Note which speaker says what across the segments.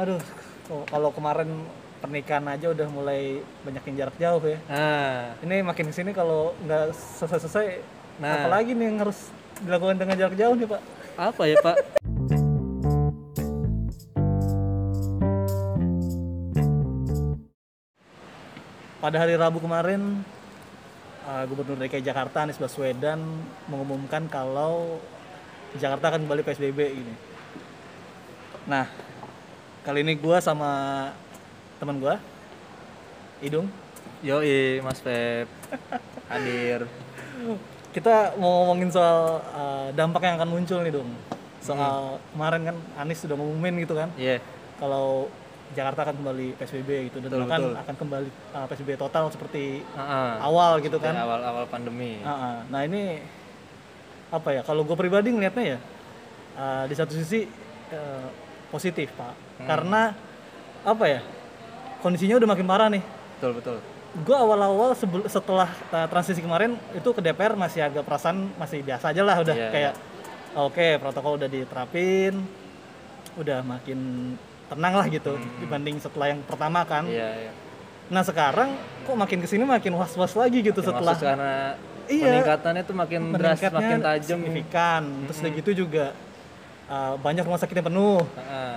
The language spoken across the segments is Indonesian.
Speaker 1: aduh kalau kemarin pernikahan aja udah mulai banyak yang jarak jauh ya
Speaker 2: Nah,
Speaker 1: ini makin ke sini kalau nggak selesai-selesai
Speaker 2: Nah.
Speaker 1: apalagi nih yang harus dilakukan dengan jarak jauh nih pak
Speaker 2: apa ya Pak?
Speaker 1: pada hari Rabu kemarin uh, Gubernur DKI Jakarta Anies Baswedan mengumumkan kalau Jakarta akan kembali PSBB ini. Nah, kali ini gua sama teman gua Idung
Speaker 2: Yoi, Mas Pep. Hadir.
Speaker 1: kita mau ngomongin soal uh, dampak yang akan muncul nih dong. Soal kemarin kan Anies sudah ngumumin gitu kan
Speaker 2: Iya.
Speaker 1: kalau Jakarta akan kembali PSBB gitu dan
Speaker 2: Betul,
Speaker 1: bahkan
Speaker 2: betul.
Speaker 1: akan kembali uh, PSBB total seperti
Speaker 2: Heeh.
Speaker 1: awal gitu kan.
Speaker 2: awal-awal pandemi.
Speaker 1: Ah. Nah ini apa ya? Kalau gue pribadi ngelihatnya ya uh, di satu sisi uh, positif pak, karena apa ya? Kondisinya udah makin parah nih.
Speaker 2: Betul, betul.
Speaker 1: Gue awal-awal setelah uh, transisi kemarin itu ke DPR masih agak perasaan masih biasa aja lah udah
Speaker 2: Iya,
Speaker 1: kayak oke protokol udah diterapin, udah makin tenang lah gitu dibanding setelah yang pertama kan.
Speaker 2: Iya, iya.
Speaker 1: Nah sekarang kok makin ke sini makin was-was lagi gitu setelah
Speaker 2: Maksud karena
Speaker 1: Iya.
Speaker 2: peningkatannya tuh makin deras,
Speaker 1: meningkatnya
Speaker 2: makin tajam.
Speaker 1: signifikan terus udah gitu juga uh, banyak rumah sakit yang penuh
Speaker 2: Heeh.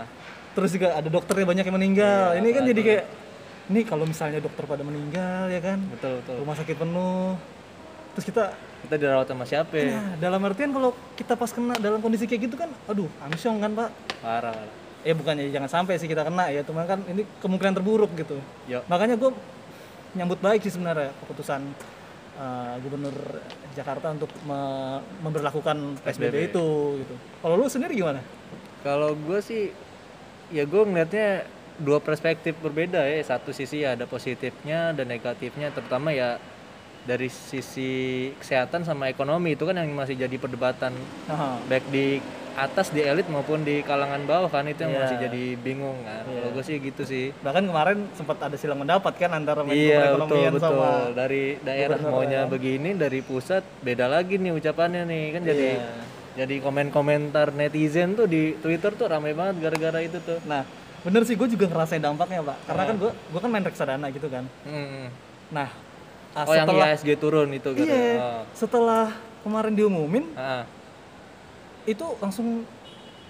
Speaker 1: terus juga ada dokternya banyak yang meninggal
Speaker 2: Iya,
Speaker 1: ini kan jadi kayak ini kalau misalnya dokter pada meninggal ya kan
Speaker 2: Betul, betul.
Speaker 1: rumah sakit penuh terus kita
Speaker 2: Kita dirawat sama siapa? ya?
Speaker 1: nah, dalam artian kalau kita pas kena dalam kondisi kayak gitu kan aduh amsyong kan pak
Speaker 2: Parah, parah.
Speaker 1: eh bukannya jangan sampai sih kita kena ya cuma kan ini kemungkinan terburuk gitu
Speaker 2: Yuk.
Speaker 1: makanya gue nyambut baik sih sebenarnya keputusan uh, gubernur Jakarta untuk me- memberlakukan PSBB, itu gitu. Kalau lu sendiri gimana?
Speaker 2: Kalau gue sih, ya gue ngeliatnya dua perspektif berbeda ya. Satu sisi ya ada positifnya dan negatifnya, terutama ya dari sisi kesehatan sama ekonomi itu kan yang masih jadi perdebatan
Speaker 1: Aha.
Speaker 2: baik di atas di elit maupun di kalangan bawah kan itu yang
Speaker 1: Iya.
Speaker 2: masih jadi bingung kan. Kalau gue sih gitu sih.
Speaker 1: Bahkan kemarin sempat ada silang pendapat kan antara Menko
Speaker 2: Iya betul
Speaker 1: Perekonomian
Speaker 2: betul
Speaker 1: sama
Speaker 2: dari daerah maunya begini dari pusat beda lagi nih ucapannya nih kan jadi
Speaker 1: Iya.
Speaker 2: jadi komen-komentar netizen tuh di Twitter tuh ramai banget gara-gara itu tuh.
Speaker 1: Nah, bener sih gue juga ngerasain dampaknya, Pak. Karena kan gue gue kan main reksadana gitu kan.
Speaker 2: Hmm.
Speaker 1: Nah, uh,
Speaker 2: Oh yang
Speaker 1: setelah
Speaker 2: IHSG turun itu kan.
Speaker 1: iya, setelah kemarin diumumin
Speaker 2: Ah.
Speaker 1: itu langsung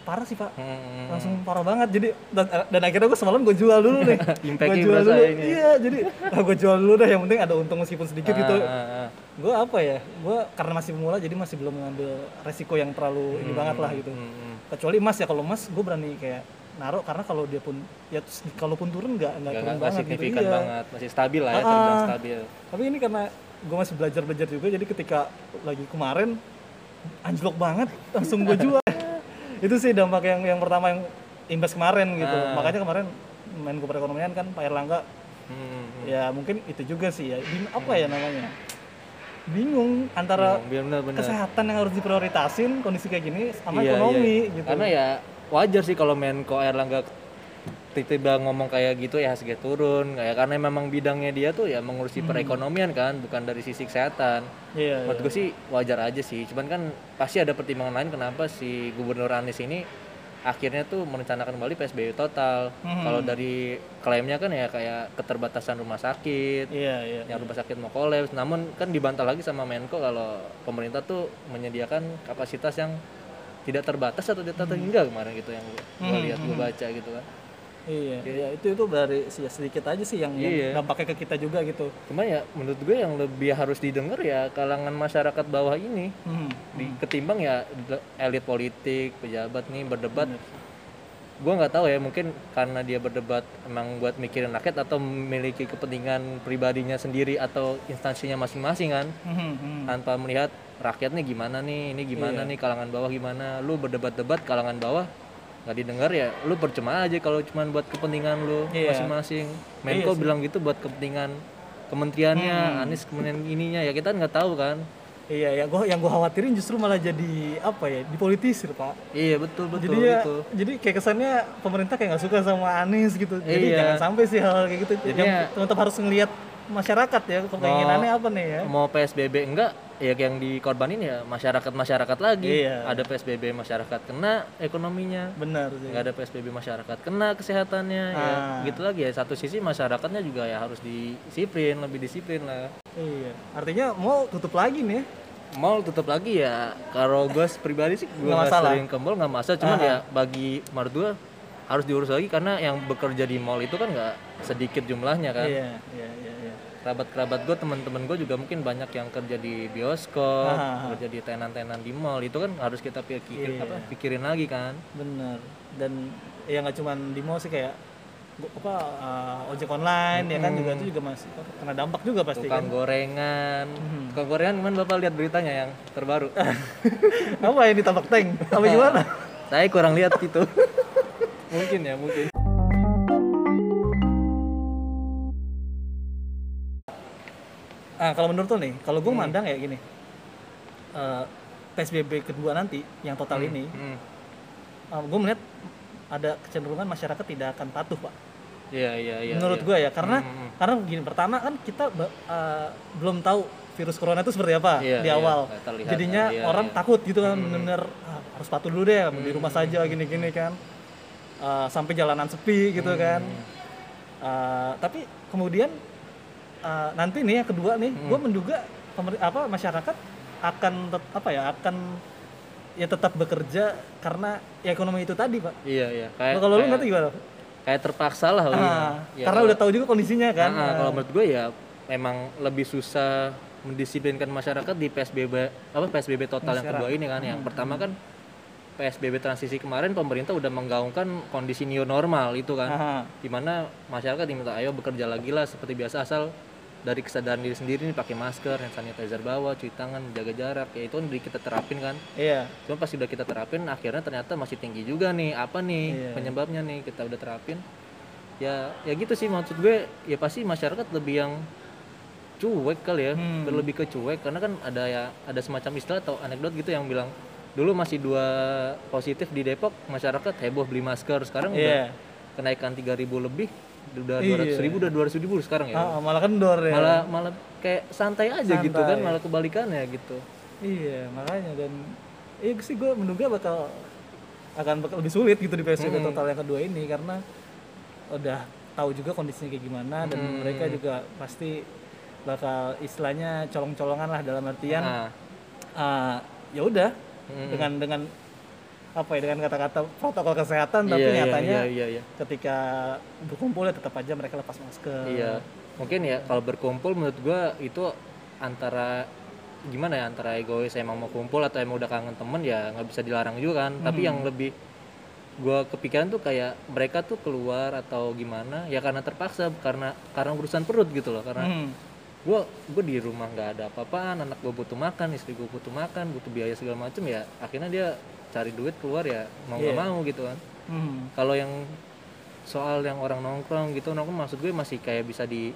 Speaker 1: parah sih, Pak.
Speaker 2: Hmm.
Speaker 1: langsung parah banget jadi dan, dan akhirnya gue semalam gue jual dulu nih gue jual
Speaker 2: berasa
Speaker 1: dulu
Speaker 2: ini.
Speaker 1: iya jadi ah, gue jual dulu dah yang penting ada untung meskipun sedikit gitu
Speaker 2: Ah, ah, ah.
Speaker 1: gue apa ya gue karena masih pemula jadi masih belum mengambil resiko yang terlalu ini banget lah gitu
Speaker 2: Hmm, hmm.
Speaker 1: kecuali emas ya kalau emas gue berani kayak naruh karena kalau dia pun ya kalaupun turun nggak nggak turun banget gitu iya.
Speaker 2: banget, masih stabil lah ya,
Speaker 1: Ah,
Speaker 2: terbilang
Speaker 1: ah.
Speaker 2: stabil.
Speaker 1: tapi ini karena gue masih belajar belajar juga jadi ketika lagi kemarin anjlok banget langsung gue jual itu sih dampak yang yang pertama yang imbas kemarin gitu
Speaker 2: Ah.
Speaker 1: makanya kemarin Menko Perekonomian kan Pak Erlangga
Speaker 2: Hmm, hmm.
Speaker 1: ya mungkin itu juga sih ya Bing- apa ya namanya bingung antara
Speaker 2: Bingung, bener-bener.
Speaker 1: kesehatan yang harus diprioritasin kondisi kayak gini sama
Speaker 2: Iya,
Speaker 1: ekonomi
Speaker 2: iya.
Speaker 1: gitu
Speaker 2: Karena ya wajar sih kalau Menko Erlangga tiba-tiba ngomong kayak gitu ya HSG turun. Kayak karena memang bidangnya dia tuh ya mengurusi perekonomian kan bukan dari sisi kesehatan.
Speaker 1: Iya
Speaker 2: menurut gue sih wajar aja sih. Cuman kan pasti ada pertimbangan lain kenapa si Gubernur Anies ini akhirnya tuh merencanakan kembali PSBB total.
Speaker 1: Hmm.
Speaker 2: kalau dari klaimnya kan ya kayak keterbatasan rumah sakit
Speaker 1: iya iya.
Speaker 2: yang rumah sakit mau kolaps. Namun kan dibantah lagi sama Menko kalau pemerintah tuh menyediakan kapasitas yang tidak terbatas atau tidak terhingga kemarin gitu yang gue
Speaker 1: Hmm,
Speaker 2: lihat gue baca gitu kan.
Speaker 1: Iya iya itu itu dari ya sedikit aja sih yang, yang
Speaker 2: Iya.
Speaker 1: dampaknya ke kita juga gitu.
Speaker 2: Cuma ya menurut gue yang lebih harus didengar ya kalangan masyarakat bawah ini.
Speaker 1: Hmm.
Speaker 2: di, ketimbang ya elit politik pejabat nih berdebat gue nggak tahu ya mungkin karena dia berdebat emang buat mikirin rakyat atau memiliki kepentingan pribadinya sendiri atau instansinya masing-masing kan.
Speaker 1: Hmm, hmm.
Speaker 2: tanpa melihat rakyatnya gimana nih ini gimana nih kalangan bawah gimana. Lu berdebat-debat kalangan bawah nggak didengar ya lu percuma aja kalau cuman buat kepentingan lu
Speaker 1: Iya.
Speaker 2: masing-masing. Menko bilang gitu buat kepentingan kementeriannya Anies kementerian ininya ya kita nggak tahu kan
Speaker 1: iya ya gua yang gue khawatirin justru malah jadi apa ya dipolitisir pak.
Speaker 2: Iya betul betul
Speaker 1: jadi ya
Speaker 2: itu
Speaker 1: jadi kayak kesannya pemerintah kayak nggak suka sama Anies gitu. Jadi
Speaker 2: Iya.
Speaker 1: jangan sampai sih hal, -hal kayak gitu. Yang tetap harus ngelihat masyarakat ya keinginannya apa nih ya?
Speaker 2: mau PSBB enggak ya yang dikorbanin ya masyarakat masyarakat lagi.
Speaker 1: Iya.
Speaker 2: ada PSBB masyarakat kena ekonominya.
Speaker 1: Benar sih.
Speaker 2: Nggak ada PSBB masyarakat kena kesehatannya ya.
Speaker 1: Ah.
Speaker 2: gitu lagi ya satu sisi masyarakatnya juga ya harus disiplin lebih disiplin lah.
Speaker 1: Iya. Artinya mau tutup lagi nih
Speaker 2: mall tutup lagi ya. Kalau gue pribadi sih gue
Speaker 1: Nggak
Speaker 2: sering ke mall nggak masalah. Cuman
Speaker 1: Ah.
Speaker 2: ya bagi gue harus diurus lagi karena yang bekerja di mall itu kan nggak sedikit jumlahnya kan.
Speaker 1: Iya iya iya
Speaker 2: kerabat-kerabat gue teman-teman gue juga mungkin banyak yang kerja di bioskop
Speaker 1: Ah.
Speaker 2: kerja di tenan-tenan di mall. Itu kan harus kita pikir
Speaker 1: Iya.
Speaker 2: apa pikirin lagi kan?
Speaker 1: Bener. Dan ya nggak cuman di mall sih kayak apa uh, ojek online ya kan juga itu juga masih kena dampak juga pasti
Speaker 2: tukang
Speaker 1: kan.
Speaker 2: gorengan.
Speaker 1: Mhm.
Speaker 2: tukang gorengan gimana bapak lihat beritanya yang terbaru.
Speaker 1: Apa yang ditabak tank? Apa gimana?
Speaker 2: Saya kurang lihat gitu. Mungkin ya mungkin
Speaker 1: ah kalau menurut lo nih kalau gue mandang ya gini. Eh, psbb kedua nanti yang total ini
Speaker 2: Hmm.
Speaker 1: gue melihat ada kecenderungan masyarakat tidak akan patuh pak.
Speaker 2: Iya iya iya
Speaker 1: menurut
Speaker 2: iya.
Speaker 1: gue ya karena
Speaker 2: Hmm.
Speaker 1: karena gini pertama kan kita eh, belum tahu virus corona itu seperti apa
Speaker 2: Iya,
Speaker 1: di
Speaker 2: iya,
Speaker 1: awal.
Speaker 2: nggak terlihat,
Speaker 1: jadinya
Speaker 2: iya,
Speaker 1: orang
Speaker 2: iya.
Speaker 1: takut gitu kan bener "Ah, harus patuh dulu deh di rumah saja gini-gini kan. Eh, sampai jalanan sepi gitu kan. Eh, tapi kemudian eh, nanti nih yang kedua nih gue menduga apa masyarakat akan tet- apa ya akan ya tetap bekerja karena ya ekonomi itu tadi pak
Speaker 2: iya iya kayak
Speaker 1: kalau lu ngerti gimana
Speaker 2: kayak terpaksa lah.
Speaker 1: Ah,
Speaker 2: Ya,
Speaker 1: karena
Speaker 2: kalau-
Speaker 1: udah tahu juga kondisinya kan
Speaker 2: Ah, kalau menurut gue ya memang lebih susah mendisiplinkan masyarakat di PSBB apa PSBB total yang kedua ini kan. Yang
Speaker 1: Hmm.
Speaker 2: pertama kan PSBB transisi kemarin pemerintah udah menggaungkan kondisi new normal itu kan.
Speaker 1: Aha.
Speaker 2: Di mana masyarakat diminta ayo bekerja lagi lah seperti biasa asal dari kesadaran diri sendiri nih pakai masker, hand sanitizer bawa, cuci tangan, jaga jarak, ya itu kan udah kita terapin kan.
Speaker 1: iya
Speaker 2: Cuma pas udah kita terapin akhirnya ternyata masih tinggi juga nih. Apa nih
Speaker 1: Iya.
Speaker 2: penyebabnya nih kita udah terapin. Ya ya gitu sih maksud gue ya pasti masyarakat lebih yang cuek kali ya.
Speaker 1: Hmm.
Speaker 2: Lebih ke cuek karena kan ada ya ada semacam istilah atau anekdot gitu yang bilang dulu masih dua positif di Depok masyarakat heboh beli masker sekarang udah
Speaker 1: iya
Speaker 2: kenaikan 3000 lebih udah
Speaker 1: Iya.
Speaker 2: 200 ribu udah 200 ribu sekarang ya
Speaker 1: Ah, malah kendor ya
Speaker 2: malah malah kayak santai aja gitu kan
Speaker 1: Santai.
Speaker 2: malah kebalikannya gitu
Speaker 1: iya makanya dan iya sih gue menduga bakal akan bakal lebih sulit gitu di PSBB
Speaker 2: Hmm.
Speaker 1: total yang kedua ini karena udah tahu juga kondisinya kayak gimana dan
Speaker 2: Hmm.
Speaker 1: mereka juga pasti bakal istilahnya colong-colongan lah dalam artian
Speaker 2: nah
Speaker 1: ah, ya udah
Speaker 2: Hmm.
Speaker 1: dengan dengan apa ya dengan kata-kata protokol kesehatan tapi
Speaker 2: iya, iya,
Speaker 1: nyatanya
Speaker 2: iya, iya, iya.
Speaker 1: ketika berkumpul ya tetap aja mereka lepas masker
Speaker 2: Iya, mungkin ya kalau berkumpul menurut gua itu antara gimana ya antara egois emang mau kumpul atau emang udah kangen temen ya nggak bisa dilarang juga kan. Tapi yang lebih gua kepikiran tuh kayak mereka tuh keluar atau gimana ya karena terpaksa karena karena urusan perut gitu loh karena
Speaker 1: Hmm.
Speaker 2: gua gue di rumah nggak ada apa-apaan anak gue butuh makan istri gue butuh makan butuh biaya segala macem ya akhirnya dia cari duit keluar ya mau nggak
Speaker 1: Iya.
Speaker 2: mau gitu kan.
Speaker 1: Hmm.
Speaker 2: kalau yang soal yang orang nongkrong gitu nongkrong maksud gue masih kayak bisa di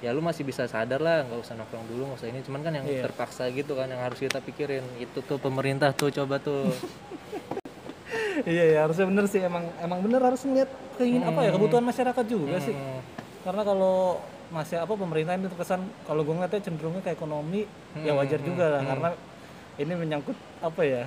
Speaker 2: ya lu masih bisa sadar lah nggak usah nongkrong dulu nggak usah ini. Cuman kan yang
Speaker 1: Iya.
Speaker 2: terpaksa gitu kan yang harus kita pikirin. Itu tuh pemerintah tuh coba tuh.
Speaker 1: Iya ya harusnya bener sih emang emang bener harus ngeliat keingin apa ya kebutuhan masyarakat juga sih.
Speaker 2: Hmm,
Speaker 1: karena kalau masih apa pemerintah ini terkesan kalau gue ngeliatnya cenderungnya ke ekonomi ya wajar juga lah karena ini menyangkut apa ya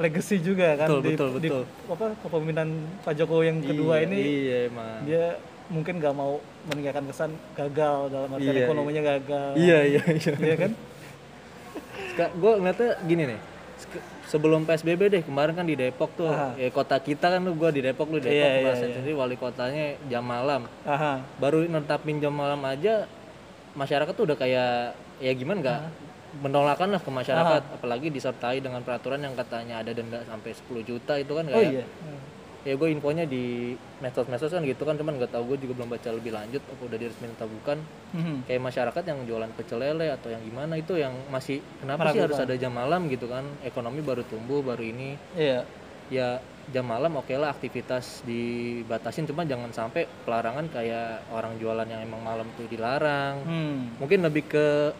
Speaker 1: legacy juga kan
Speaker 2: Betul,
Speaker 1: di,
Speaker 2: betul,
Speaker 1: di
Speaker 2: betul.
Speaker 1: apa kepemimpinan Pak Jokowi yang kedua
Speaker 2: iya,
Speaker 1: ini
Speaker 2: iya emang.
Speaker 1: dia mungkin nggak mau meninggalkan kesan gagal dalam artian
Speaker 2: Iya,
Speaker 1: ekonominya gagal.
Speaker 2: Iya iya iya.
Speaker 1: Iya kan?
Speaker 2: Gue ngeliatnya gini nih. Sebelum psbb deh kemarin kan di Depok tuh. Ya kota kita kan lu gue di Depok lu di Depok
Speaker 1: Iya, iya,
Speaker 2: ngerasain
Speaker 1: iya.
Speaker 2: sendiri wali kotanya jam malam.
Speaker 1: Aha.
Speaker 2: Baru netapin jam malam aja masyarakat tuh udah kayak ya gimana nggak menolakkan lah ke masyarakat apalagi disertai dengan peraturan yang katanya ada denda sampai 10 juta itu kan
Speaker 1: oh
Speaker 2: kayak
Speaker 1: iya.
Speaker 2: Ya gue infonya di medsos-medsos kan gitu kan cuman nggak tahu gue juga belum baca lebih lanjut apa udah diresmiin atau bukan.
Speaker 1: Mhm.
Speaker 2: kayak masyarakat yang jualan pecel lele atau yang gimana itu yang masih kenapa sih harus ada jam malam gitu kan? Ekonomi baru tumbuh baru ini.
Speaker 1: Iya.
Speaker 2: Ya jam malam oke lah aktivitas dibatasin cuma jangan sampai pelarangan kayak orang jualan yang emang malam tuh dilarang.
Speaker 1: Hmm.
Speaker 2: mungkin lebih ke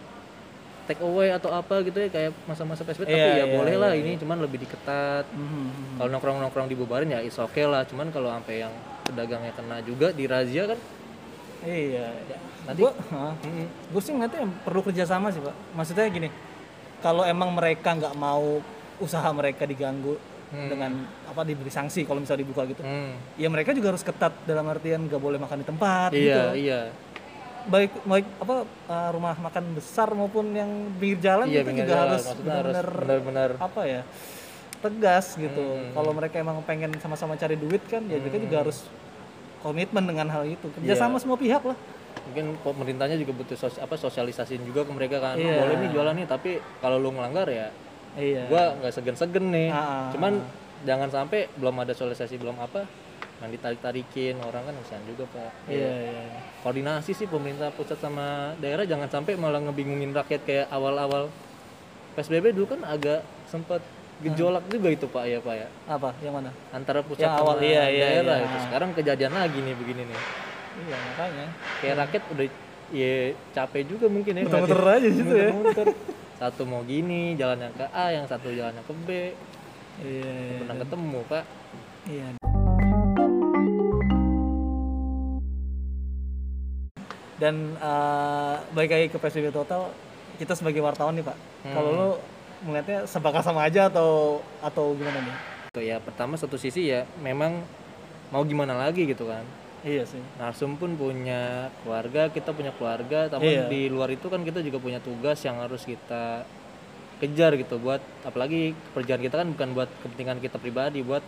Speaker 2: take away atau apa gitu ya kayak masa-masa PSBB tapi
Speaker 1: Iya,
Speaker 2: ya
Speaker 1: iya,
Speaker 2: boleh
Speaker 1: iya,
Speaker 2: lah ini cuman lebih diketat
Speaker 1: Mhm.
Speaker 2: kalau nongkrong-nongkrong dibubarin ya is oke lah cuman kalau sampai yang pedagangnya kena juga dirazia kan
Speaker 1: Iya.
Speaker 2: Nanti-
Speaker 1: Gue
Speaker 2: Mm-mm.
Speaker 1: gue sih ngeliatnya perlu kerjasama sih pak. Maksudnya gini, kalau emang mereka nggak mau usaha mereka diganggu
Speaker 2: Hmm.
Speaker 1: dengan apa diberi sanksi kalau misalnya dibuka gitu,
Speaker 2: Hmm.
Speaker 1: ya mereka juga harus ketat dalam artian nggak boleh makan di tempat
Speaker 2: Iya,
Speaker 1: gitu.
Speaker 2: iya.
Speaker 1: Baik baik apa uh, rumah makan besar maupun yang pinggir jalan
Speaker 2: Iya,
Speaker 1: itu
Speaker 2: pinggir
Speaker 1: juga
Speaker 2: jalan.
Speaker 1: harus benar-benar apa ya tegas gitu.
Speaker 2: Hmm.
Speaker 1: Kalau mereka emang pengen sama-sama cari duit kan, ya mereka juga harus komitmen dengan hal itu.
Speaker 2: Iya.
Speaker 1: Kerjasama semua pihak lah.
Speaker 2: mungkin pemerintahnya juga butuh sos apa sosialisasiin juga ke mereka kan
Speaker 1: Iya.
Speaker 2: boleh nih jualan nih tapi kalau lu ngelanggar ya
Speaker 1: Iya.
Speaker 2: gua nggak segen-segen nih
Speaker 1: Ah.
Speaker 2: cuman jangan sampai belum ada sosialisasi belum apa yang ditarik-tarikin orang kan kasihan juga pak
Speaker 1: Iya, iya.
Speaker 2: koordinasi sih pemerintah pusat sama daerah jangan sampai malah ngebingungin rakyat kayak awal-awal PSBB dulu kan agak sempat gejolak juga itu pak ya pak ya
Speaker 1: Apa? Yang mana?
Speaker 2: antara pusat
Speaker 1: Yang
Speaker 2: sama
Speaker 1: awal, iya, iya,
Speaker 2: daerah
Speaker 1: iya.
Speaker 2: itu sekarang kejadian lagi nih begini nih
Speaker 1: Iya, makanya.
Speaker 2: kayak rakyat udah ya capek juga mungkin ya
Speaker 1: Muter-muter
Speaker 2: ngeliatin.
Speaker 1: aja gitu ya.
Speaker 2: Muter-muter. satu mau gini jalannya ke A yang satu jalannya ke B
Speaker 1: Iya, iya.
Speaker 2: pernah ketemu pak
Speaker 1: Iya. Dan eh balik lagi ke PSBB total, kita sebagai wartawan nih Pak, kalau lo melihatnya sebakar sama aja atau atau gimana nih?
Speaker 2: Ya pertama satu sisi ya memang mau gimana lagi gitu kan
Speaker 1: Iya sih.
Speaker 2: Narsum pun punya keluarga, kita punya keluarga, tapi
Speaker 1: Iya.
Speaker 2: di luar itu kan kita juga punya tugas yang harus kita kejar gitu buat apalagi pekerjaan kita kan bukan buat kepentingan kita pribadi, buat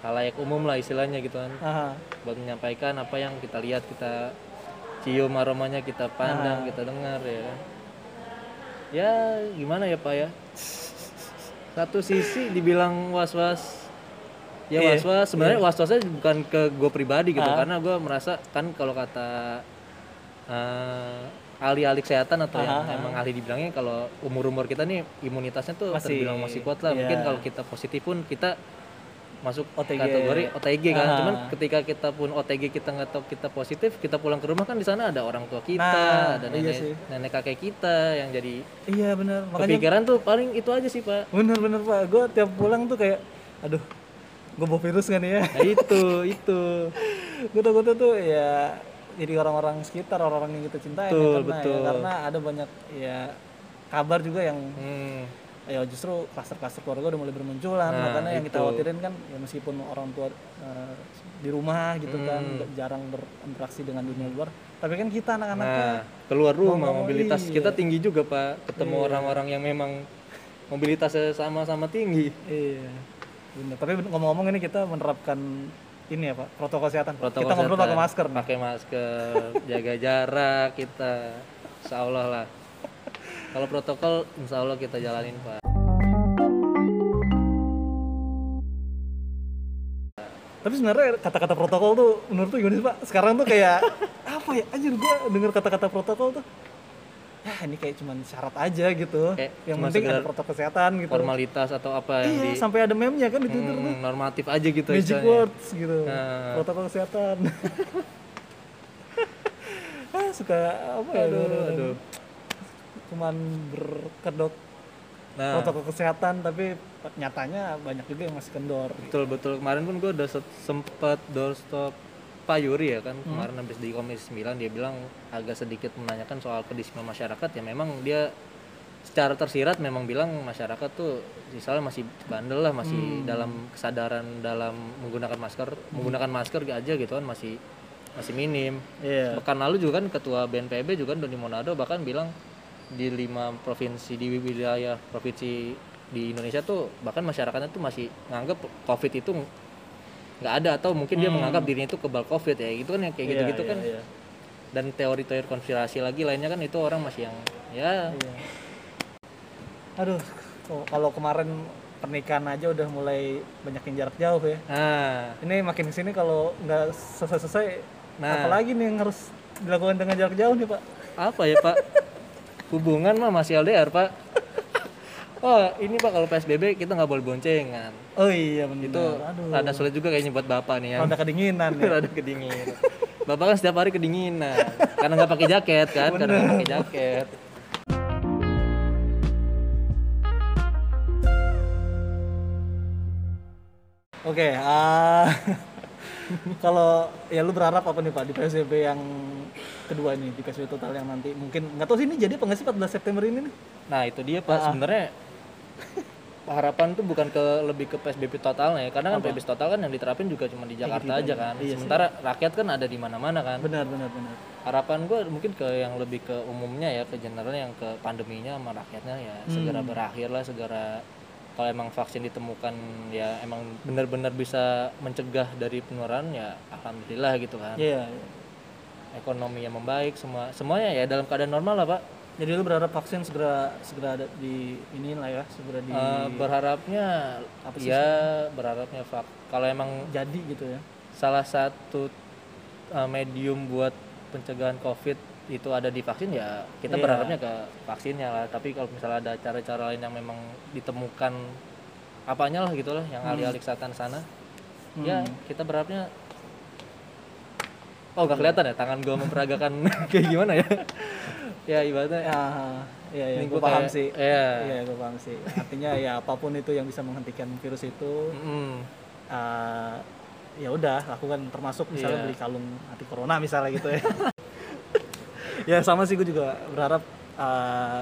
Speaker 2: halayak umum lah istilahnya gitu kan.
Speaker 1: Aha.
Speaker 2: Buat menyampaikan apa yang kita lihat, kita cium aromanya, kita pandang, kita dengar ya. Ya gimana ya Pak ya? Satu sisi dibilang was-was. Ya
Speaker 1: Iya,
Speaker 2: was-was. Sebenarnya was-wasnya bukan ke gue pribadi gitu karena gue merasa kan kalau kata eh, ahli-ahli kesehatan atau yang emang ahli dibilangnya kalau umur-umur kita nih imunitasnya tuh
Speaker 1: Masih,
Speaker 2: terbilang masih kuat lah.
Speaker 1: iya.
Speaker 2: mungkin kalau kita positif pun kita masuk
Speaker 1: OTG.
Speaker 2: kategori OTG kan cuman ketika kita pun OTG kita nggak tahu kita positif kita pulang ke rumah kan di sana ada orang tua kita
Speaker 1: Nah,
Speaker 2: ada
Speaker 1: iya
Speaker 2: nenek
Speaker 1: sih.
Speaker 2: nenek kakek kita yang jadi
Speaker 1: Iya benar. Makanya
Speaker 2: kepikiran tuh paling itu aja sih pak
Speaker 1: bener-bener Pak, gue tiap pulang tuh kayak, aduh, gue bawa virus kan ya?
Speaker 2: nah itu itu
Speaker 1: gue takutnya tuh ya jadi orang-orang sekitar orang-orang yang kita cintai
Speaker 2: Betul,
Speaker 1: ya, karena
Speaker 2: betul.
Speaker 1: ya, karena ada banyak ya kabar juga yang
Speaker 2: hmm.
Speaker 1: Ya justru klaster-klaster keluarga udah mulai bermunculan.
Speaker 2: Nah,
Speaker 1: makanya yang kita
Speaker 2: itu.
Speaker 1: khawatirin kan ya meskipun orang tua eh, di rumah gitu kan
Speaker 2: Hmm.
Speaker 1: nggak- jarang berinteraksi dengan dunia luar tapi kan kita anak-anaknya
Speaker 2: Nah, keluar rumah mobilitas
Speaker 1: iya.
Speaker 2: kita tinggi juga pak. Ketemu orang-orang yang memang mobilitasnya sama-sama tinggi.
Speaker 1: Iya bener. Tapi ngomong-ngomong ini kita menerapkan ini ya pak protokol kesehatan.
Speaker 2: Protokol
Speaker 1: kita ngobrol pakai masker
Speaker 2: pakai masker jaga jarak kita. Insya Allah lah kalau protokol insya Allah kita jalanin pak
Speaker 1: Tapi sebenarnya kata-kata protokol tuh menurut tuh gimana sih Pak? Sekarang tuh kayak apa ya? Anjir gua denger kata-kata protokol tuh ya ini kayak cuman syarat aja gitu.
Speaker 2: Kayak
Speaker 1: yang penting ada protokol kesehatan gitu.
Speaker 2: formalitas atau apa yang
Speaker 1: Iya,
Speaker 2: di
Speaker 1: sampai ada meme-nya kan di Twitter tuh.
Speaker 2: Hmm, normatif aja gitu
Speaker 1: Magic
Speaker 2: istilahnya.
Speaker 1: words gitu.
Speaker 2: Nah.
Speaker 1: Protokol kesehatan. ah, suka apa ya?
Speaker 2: Aduh, aduh.
Speaker 1: Cuman berkedok
Speaker 2: nah
Speaker 1: protokol kesehatan tapi nyatanya banyak juga yang masih kendor.
Speaker 2: betul betul kemarin pun gue udah se- sempet doorstop Pak Yuri ya kan
Speaker 1: Hmm.
Speaker 2: kemarin habis di Komisi 9 dia bilang agak sedikit menanyakan soal kedisiplinan masyarakat ya memang dia secara tersirat memang bilang masyarakat tuh misalnya masih bandel lah masih
Speaker 1: Hmm.
Speaker 2: dalam kesadaran dalam menggunakan masker menggunakan masker aja gitu kan masih masih minim
Speaker 1: Iya.
Speaker 2: pekan lalu juga kan ketua BNPB juga Doni Monado bahkan bilang di lima provinsi di wilayah provinsi di Indonesia tuh bahkan masyarakatnya tuh masih nganggap COVID itu nggak ada atau mungkin dia menganggap dirinya itu kebal COVID ya gitu kan ya kayak
Speaker 1: Iya,
Speaker 2: gitu-gitu
Speaker 1: iya,
Speaker 2: kan
Speaker 1: iya.
Speaker 2: dan teori-teori konspirasi lagi lainnya kan itu orang masih yang ya
Speaker 1: Iya. Aduh, kalau kemarin pernikahan aja udah mulai banyak yang jarak jauh ya.
Speaker 2: nah
Speaker 1: Ini makin ke sini kalau nggak selesai-selesai,
Speaker 2: Nah.
Speaker 1: apalagi nih yang harus dilakukan dengan jarak jauh nih Pak?
Speaker 2: apa ya Pak hubungan mah masih LDR Pak oh ini Pak kalau PSBB kita nggak boleh boncengan
Speaker 1: Oh iya benar.
Speaker 2: itu
Speaker 1: Aduh.
Speaker 2: rada sulit juga kayaknya buat bapak nih yang
Speaker 1: Rada kedinginan ya.
Speaker 2: rada kedinginan. Bapak kan setiap hari kedinginan karena nggak pakai jaket kan, karena nggak pakai jaket.
Speaker 1: Oke, ah, kalau ya lu berharap apa nih Pak di PSBB yang kedua ini di PSBB total yang nanti? Mungkin nggak tahu sih ini jadi apa nggak sih 14 September ini nih?
Speaker 2: Nah itu dia pak. Sebenarnya harapan tuh bukan ke lebih ke PSBB totalnya ya. Karena kan PSBB total kan yang diterapin juga cuma di Jakarta aja kan. Sementara rakyat kan ada di mana-mana kan.
Speaker 1: Benar benar benar.
Speaker 2: harapan gue mungkin ke yang lebih ke umumnya ya ke general yang ke pandeminya sama rakyatnya ya. Segera berakhir lah segera kalau emang vaksin ditemukan ya emang benar-benar bisa mencegah dari penularan ya alhamdulillah gitu kan
Speaker 1: Iya. iya.
Speaker 2: ekonomi yang membaik semua semuanya ya dalam keadaan normal lah pak
Speaker 1: Jadi lu berharap vaksin segera segera ada di ini lah ya, segera di
Speaker 2: Eh, berharapnya
Speaker 1: Apa sih
Speaker 2: ya berharapnya vak kalau emang
Speaker 1: jadi gitu ya.
Speaker 2: salah satu uh, medium buat pencegahan covid itu ada di vaksin ya kita
Speaker 1: Iya.
Speaker 2: berharapnya ke vaksinnya lah tapi kalau misalnya ada cara-cara lain yang memang ditemukan apanya lah gitu lah yang alih-alih kesehatan sana ya kita berharapnya oh gak kelihatan ya tangan gua memperagakan kayak gimana ya ya ibaratnya
Speaker 1: Ya, iya ya,
Speaker 2: Ini
Speaker 1: gue paham
Speaker 2: kayak-
Speaker 1: sih.
Speaker 2: iya.
Speaker 1: Iya, gue paham sih. Artinya ya apa pun itu yang bisa menghentikan virus itu
Speaker 2: mm,
Speaker 1: eh, ya udah lakukan termasuk misalnya
Speaker 2: Iya.
Speaker 1: beli kalung anti corona misalnya gitu ya. ya sama sih gue juga berharap eh,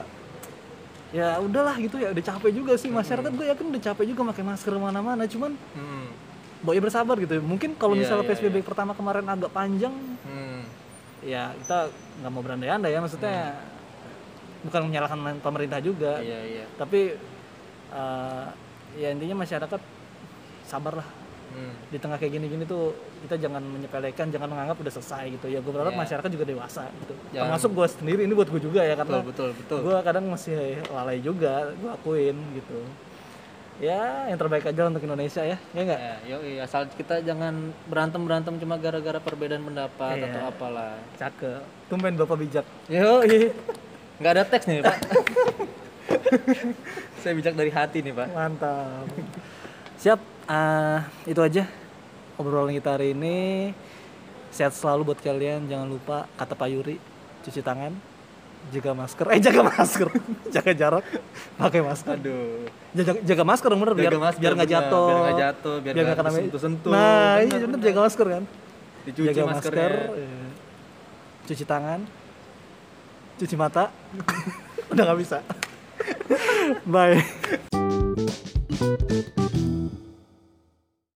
Speaker 1: ya udahlah gitu ya udah capek juga sih. Masyarakat gue yakin udah capek juga pakai masker mana-mana cuman
Speaker 2: mm,
Speaker 1: Boy bersabar gitu. Ya. Mungkin kalau
Speaker 2: Iya,
Speaker 1: misalnya
Speaker 2: iya,
Speaker 1: PSBB pertama kemarin agak panjang
Speaker 2: mm.
Speaker 1: ya kita nggak mau berandai-andai ya maksudnya bukan menyalahkan pemerintah juga.
Speaker 2: Iya iya.
Speaker 1: Tapi eh, ya intinya masyarakat sabarlah
Speaker 2: mm.
Speaker 1: di tengah kayak gini-gini tuh kita jangan menyepelekan jangan menganggap udah selesai gitu ya gue berharap
Speaker 2: Iya.
Speaker 1: masyarakat juga dewasa gitu
Speaker 2: Jangan-
Speaker 1: termasuk gue sendiri ini buat gue juga ya
Speaker 2: betul
Speaker 1: karena
Speaker 2: betul betul
Speaker 1: gue kadang masih lalai juga gue akuin gitu ya yang terbaik aja untuk Indonesia ya ya enggak
Speaker 2: Ya, yoi, asal kita jangan berantem berantem cuma gara-gara perbedaan pendapat
Speaker 1: Iya.
Speaker 2: atau apalah.
Speaker 1: cakep tumben bapak bijak
Speaker 2: Yo, nggak ada teks nih pak. Saya bijak dari hati nih pak.
Speaker 1: Mantap. Siap. Ah itu aja obrolan kita hari ini. Sehat selalu buat kalian. Jangan lupa kata Pak Yuri cuci tangan, jaga masker. Eh jaga masker, jaga jarak, pakai masker.
Speaker 2: Aduh.
Speaker 1: Jaga, jaga masker bener biar
Speaker 2: Jaga masker,
Speaker 1: biar nggak jatuh.
Speaker 2: Biar nggak jatuh, biar nggak
Speaker 1: kena
Speaker 2: disentuh-sentuh.
Speaker 1: Nah,
Speaker 2: Bener,
Speaker 1: iya bener jaga masker kan.
Speaker 2: Dicuci
Speaker 1: jaga
Speaker 2: maskernya.
Speaker 1: masker, iya. cuci tangan, cuci mata. Udah nggak bisa. Bye.